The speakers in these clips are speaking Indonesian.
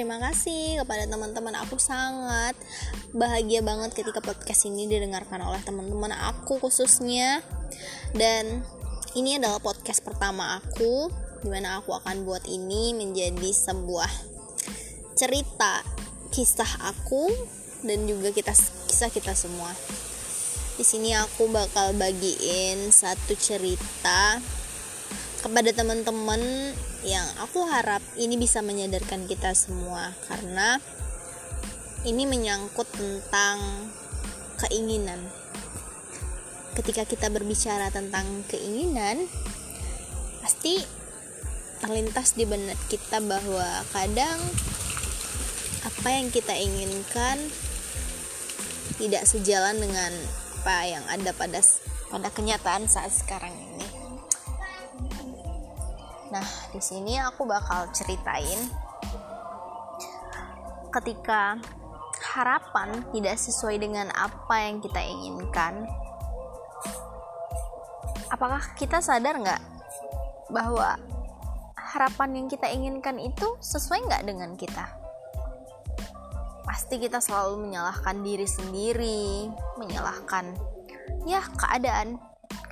terima kasih kepada teman-teman aku sangat bahagia banget ketika podcast ini didengarkan oleh teman-teman aku khususnya. Dan ini adalah podcast pertama aku di mana aku akan buat ini menjadi sebuah cerita kisah aku dan juga kita kisah kita semua. Di sini aku bakal bagiin satu cerita kepada teman-teman yang aku harap ini bisa menyadarkan kita semua karena ini menyangkut tentang keinginan. Ketika kita berbicara tentang keinginan, pasti terlintas di benak kita bahwa kadang apa yang kita inginkan tidak sejalan dengan apa yang ada pada pada kenyataan saat sekarang. Nah, di sini aku bakal ceritain ketika harapan tidak sesuai dengan apa yang kita inginkan. Apakah kita sadar nggak bahwa harapan yang kita inginkan itu sesuai nggak dengan kita? Pasti kita selalu menyalahkan diri sendiri, menyalahkan ya keadaan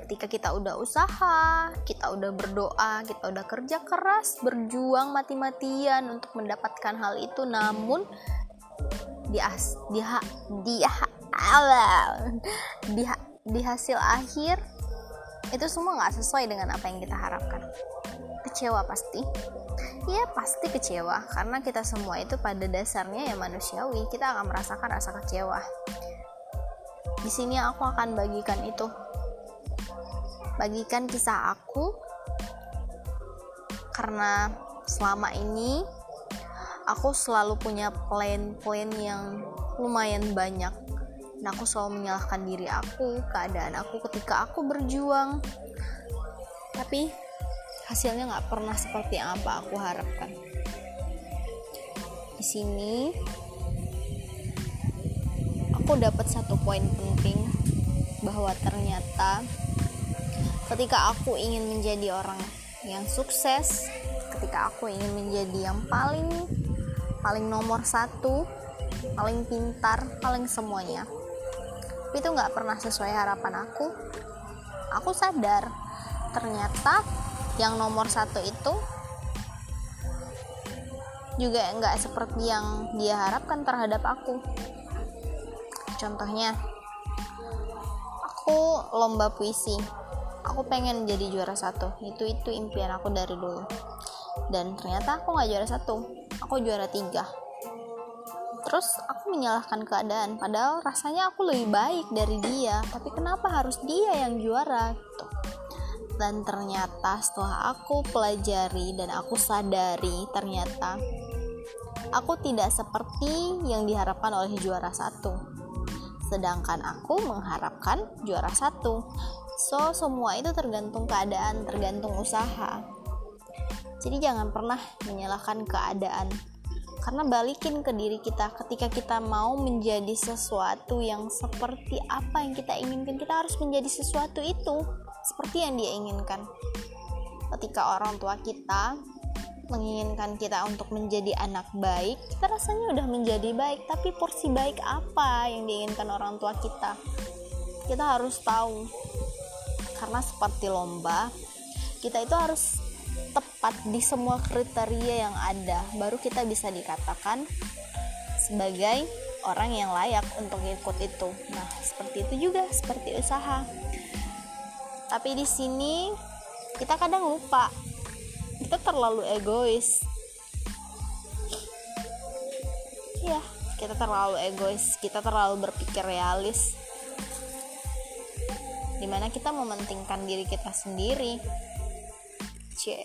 ketika kita udah usaha, kita udah berdoa, kita udah kerja keras, berjuang mati-matian untuk mendapatkan hal itu, namun di as di ha, di ha, di, ha, di hasil akhir itu semua nggak sesuai dengan apa yang kita harapkan. Kecewa pasti. Iya pasti kecewa karena kita semua itu pada dasarnya ya manusiawi. Kita akan merasakan rasa kecewa. Di sini aku akan bagikan itu bagikan kisah aku. Karena selama ini aku selalu punya plan-plan yang lumayan banyak. Dan aku selalu menyalahkan diri aku keadaan aku ketika aku berjuang. Tapi hasilnya nggak pernah seperti apa aku harapkan. Di sini aku dapat satu poin penting bahwa ternyata ketika aku ingin menjadi orang yang sukses ketika aku ingin menjadi yang paling paling nomor satu paling pintar paling semuanya itu nggak pernah sesuai harapan aku. Aku sadar ternyata yang nomor satu itu juga nggak seperti yang dia harapkan terhadap aku. Contohnya aku lomba puisi aku pengen jadi juara satu. Itu itu impian aku dari dulu. Dan ternyata aku nggak juara satu. Aku juara tiga. Terus aku menyalahkan keadaan. Padahal rasanya aku lebih baik dari dia. Tapi kenapa harus dia yang juara gitu? Dan ternyata setelah aku pelajari dan aku sadari ternyata aku tidak seperti yang diharapkan oleh juara satu. Sedangkan aku mengharapkan juara satu So, semua itu tergantung keadaan, tergantung usaha. Jadi jangan pernah menyalahkan keadaan. Karena balikin ke diri kita ketika kita mau menjadi sesuatu yang seperti apa yang kita inginkan, kita harus menjadi sesuatu itu seperti yang dia inginkan. Ketika orang tua kita menginginkan kita untuk menjadi anak baik, kita rasanya udah menjadi baik, tapi porsi baik apa yang diinginkan orang tua kita? Kita harus tahu karena seperti lomba kita itu harus tepat di semua kriteria yang ada baru kita bisa dikatakan sebagai orang yang layak untuk ikut itu. Nah seperti itu juga seperti usaha. Tapi di sini kita kadang lupa. Kita terlalu egois. Ya kita terlalu egois. Kita terlalu berpikir realis di mana kita mementingkan diri kita sendiri. C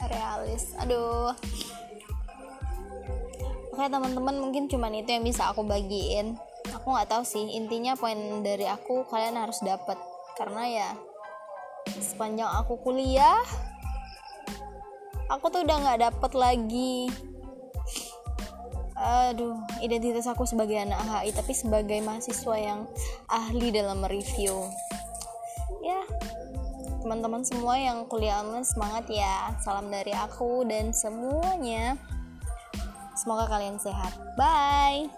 realis. Aduh. Oke teman-teman mungkin cuman itu yang bisa aku bagiin. Aku nggak tahu sih intinya poin dari aku kalian harus dapat karena ya sepanjang aku kuliah aku tuh udah nggak dapet lagi aduh identitas aku sebagai anak HI tapi sebagai mahasiswa yang ahli dalam mereview teman-teman semua yang kuliah online semangat ya. Salam dari aku dan semuanya. Semoga kalian sehat. Bye.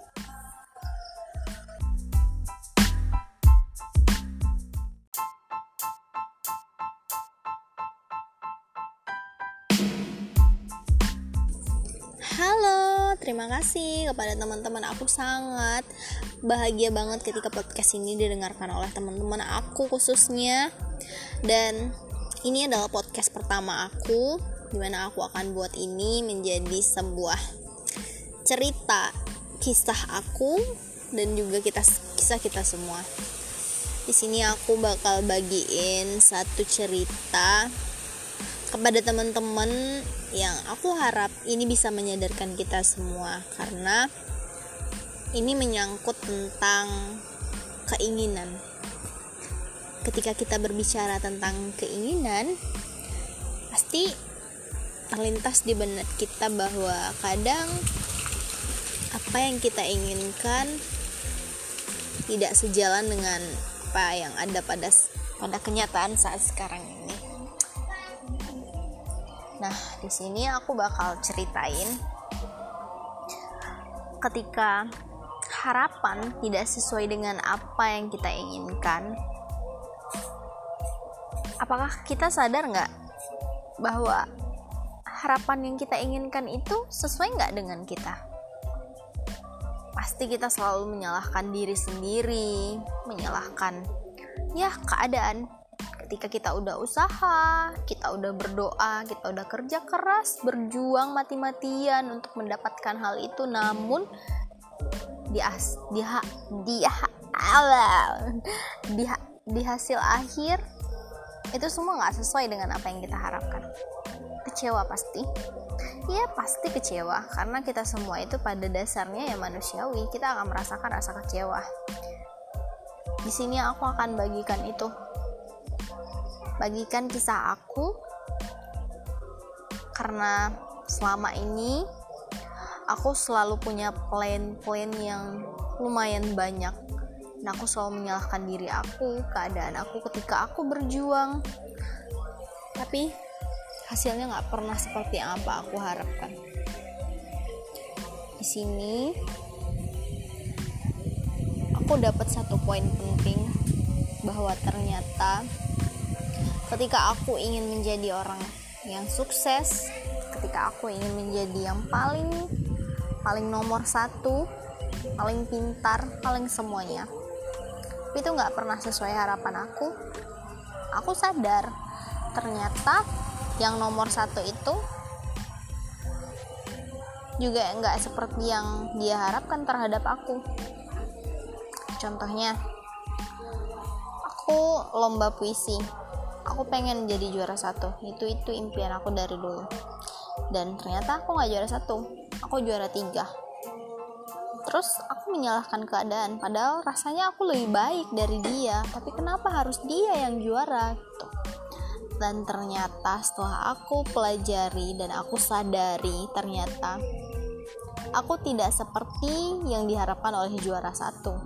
Halo, terima kasih kepada teman-teman aku sangat bahagia banget ketika podcast ini didengarkan oleh teman-teman aku khususnya dan ini adalah podcast pertama aku di mana aku akan buat ini menjadi sebuah cerita kisah aku dan juga kita kisah kita semua di sini aku bakal bagiin satu cerita kepada teman-teman yang aku harap ini bisa menyadarkan kita semua karena ini menyangkut tentang keinginan. Ketika kita berbicara tentang keinginan, pasti terlintas di benak kita bahwa kadang apa yang kita inginkan tidak sejalan dengan apa yang ada pada pada kenyataan saat sekarang ini. Nah, di sini aku bakal ceritain ketika harapan tidak sesuai dengan apa yang kita inginkan, apakah kita sadar nggak bahwa harapan yang kita inginkan itu sesuai nggak dengan kita? Pasti kita selalu menyalahkan diri sendiri, menyalahkan ya keadaan. Ketika kita udah usaha, kita udah berdoa, kita udah kerja keras, berjuang mati-matian untuk mendapatkan hal itu, namun di as di ha, di di hasil akhir itu semua nggak sesuai dengan apa yang kita harapkan. Kecewa pasti. Ya pasti kecewa. Karena kita semua itu pada dasarnya ya manusiawi. Kita akan merasakan rasa kecewa. Di sini aku akan bagikan itu. Bagikan kisah aku. Karena selama ini aku selalu punya plan-plan yang lumayan banyak dan aku selalu menyalahkan diri aku keadaan aku ketika aku berjuang. Tapi hasilnya nggak pernah seperti yang apa aku harapkan. Di sini aku dapat satu poin penting bahwa ternyata ketika aku ingin menjadi orang yang sukses ketika aku ingin menjadi yang paling paling nomor satu paling pintar paling semuanya tapi itu nggak pernah sesuai harapan aku. Aku sadar ternyata yang nomor satu itu juga nggak seperti yang dia harapkan terhadap aku. Contohnya aku lomba puisi. Aku pengen jadi juara satu. Itu itu impian aku dari dulu. Dan ternyata aku nggak juara satu. Aku juara tiga terus aku menyalahkan keadaan padahal rasanya aku lebih baik dari dia. Tapi kenapa harus dia yang juara gitu? Dan ternyata setelah aku pelajari dan aku sadari ternyata aku tidak seperti yang diharapkan oleh juara satu.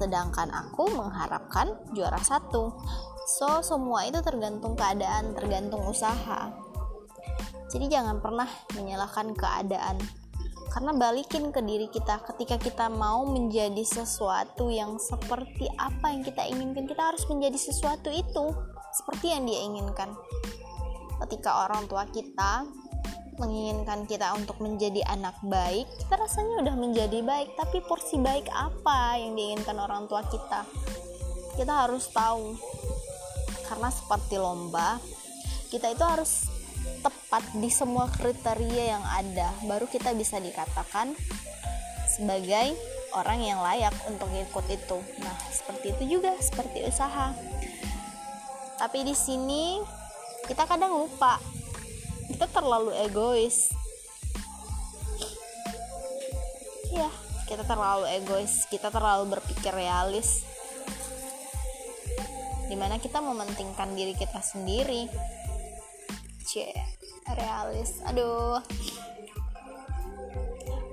Sedangkan aku mengharapkan juara satu. So semua itu tergantung keadaan tergantung usaha. Jadi jangan pernah menyalahkan keadaan karena balikin ke diri kita ketika kita mau menjadi sesuatu yang seperti apa yang kita inginkan kita harus menjadi sesuatu itu seperti yang dia inginkan. Ketika orang tua kita menginginkan kita untuk menjadi anak baik kita rasanya udah menjadi baik. Tapi porsi baik apa yang diinginkan orang tua kita? Kita harus tahu. Karena seperti lomba kita itu harus tepat di semua kriteria yang ada baru kita bisa dikatakan sebagai orang yang layak untuk ikut itu. Nah seperti itu juga seperti usaha. Tapi di sini kita kadang lupa. Kita terlalu egois. Ya kita terlalu egois. Kita terlalu berpikir realis. Di mana kita mementingkan diri kita sendiri cie realis. Aduh.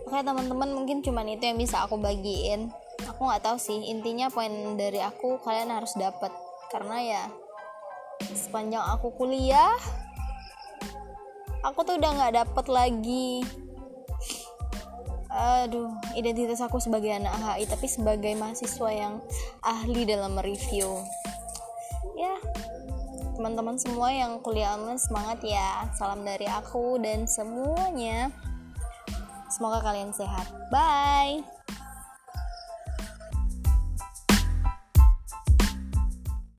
Oke teman-teman mungkin cuman itu yang bisa aku bagiin. Aku nggak tahu sih intinya poin dari aku kalian harus dapat karena ya sepanjang aku kuliah aku tuh udah nggak dapet lagi aduh identitas aku sebagai anak HI tapi sebagai mahasiswa yang ahli dalam mereview ya teman-teman semua yang kuliah online semangat ya. Salam dari aku dan semuanya. Semoga kalian sehat. Bye